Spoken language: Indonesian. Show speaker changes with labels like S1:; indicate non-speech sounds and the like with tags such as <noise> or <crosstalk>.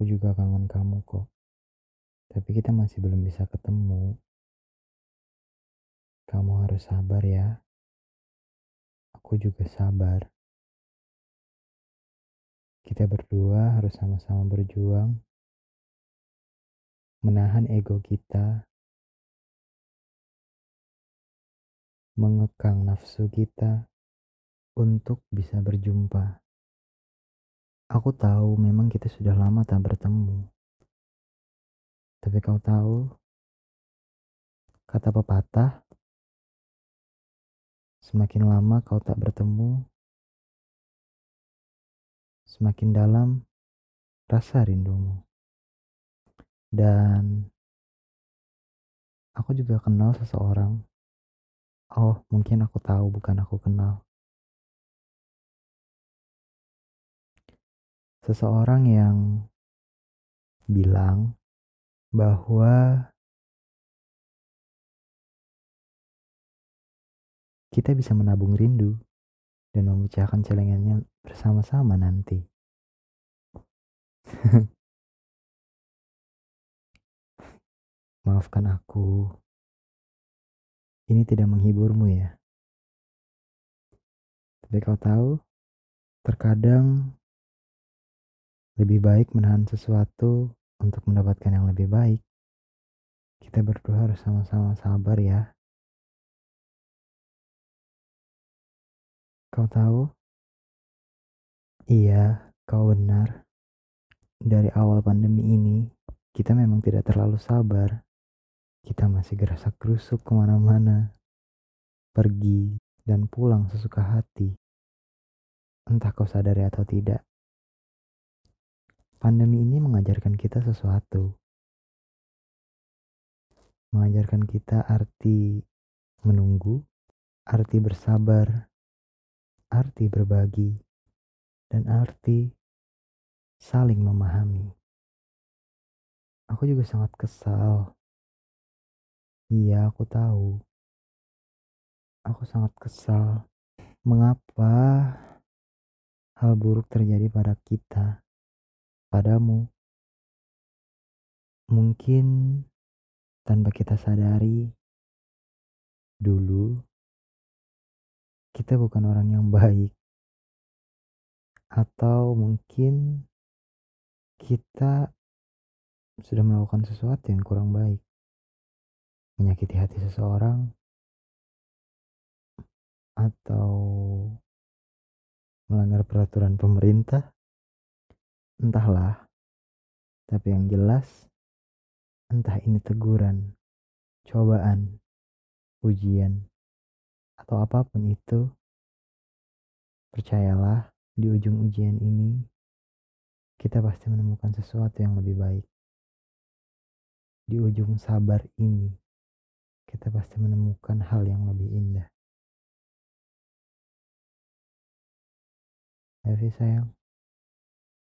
S1: Aku juga kangen kamu kok. Tapi kita masih belum bisa ketemu. Kamu harus sabar ya. Aku juga sabar. Kita berdua harus sama-sama berjuang menahan ego kita, mengekang nafsu kita untuk bisa berjumpa. Aku tahu memang kita sudah lama tak bertemu. Tapi kau tahu, kata pepatah, semakin lama kau tak bertemu, semakin dalam rasa rindumu. Dan aku juga kenal seseorang. Oh, mungkin aku tahu, bukan aku kenal. Seseorang yang bilang bahwa kita bisa menabung rindu dan memecahkan celengannya bersama-sama nanti. <laughs> Maafkan aku. Ini tidak menghiburmu ya. Tapi kau tahu, terkadang lebih baik menahan sesuatu untuk mendapatkan yang lebih baik. Kita berdua harus sama-sama sabar ya. Kau tahu? Iya, kau benar. Dari awal pandemi ini, kita memang tidak terlalu sabar. Kita masih gerasak gerusuk ke mana-mana. Pergi dan pulang sesuka hati. Entah kau sadari atau tidak. Pandemi ini mengajarkan kita sesuatu. Mengajarkan kita arti menunggu, arti bersabar, arti berbagi, dan arti saling memahami. Aku juga sangat kesal. Iya, aku tahu. Aku sangat kesal. Mengapa hal buruk terjadi pada kita? Padamu. Mungkin tanpa kita sadari, dulu kita bukan orang yang baik, atau mungkin kita sudah melakukan sesuatu yang kurang baik, menyakiti hati seseorang, atau melanggar peraturan pemerintah Entahlah, tapi yang jelas, entah ini teguran, cobaan, ujian, atau apa pun itu, percayalah di ujung ujian ini, kita pasti menemukan sesuatu yang lebih baik. Di ujung sabar ini, kita pasti menemukan hal yang lebih indah. Evi sayang.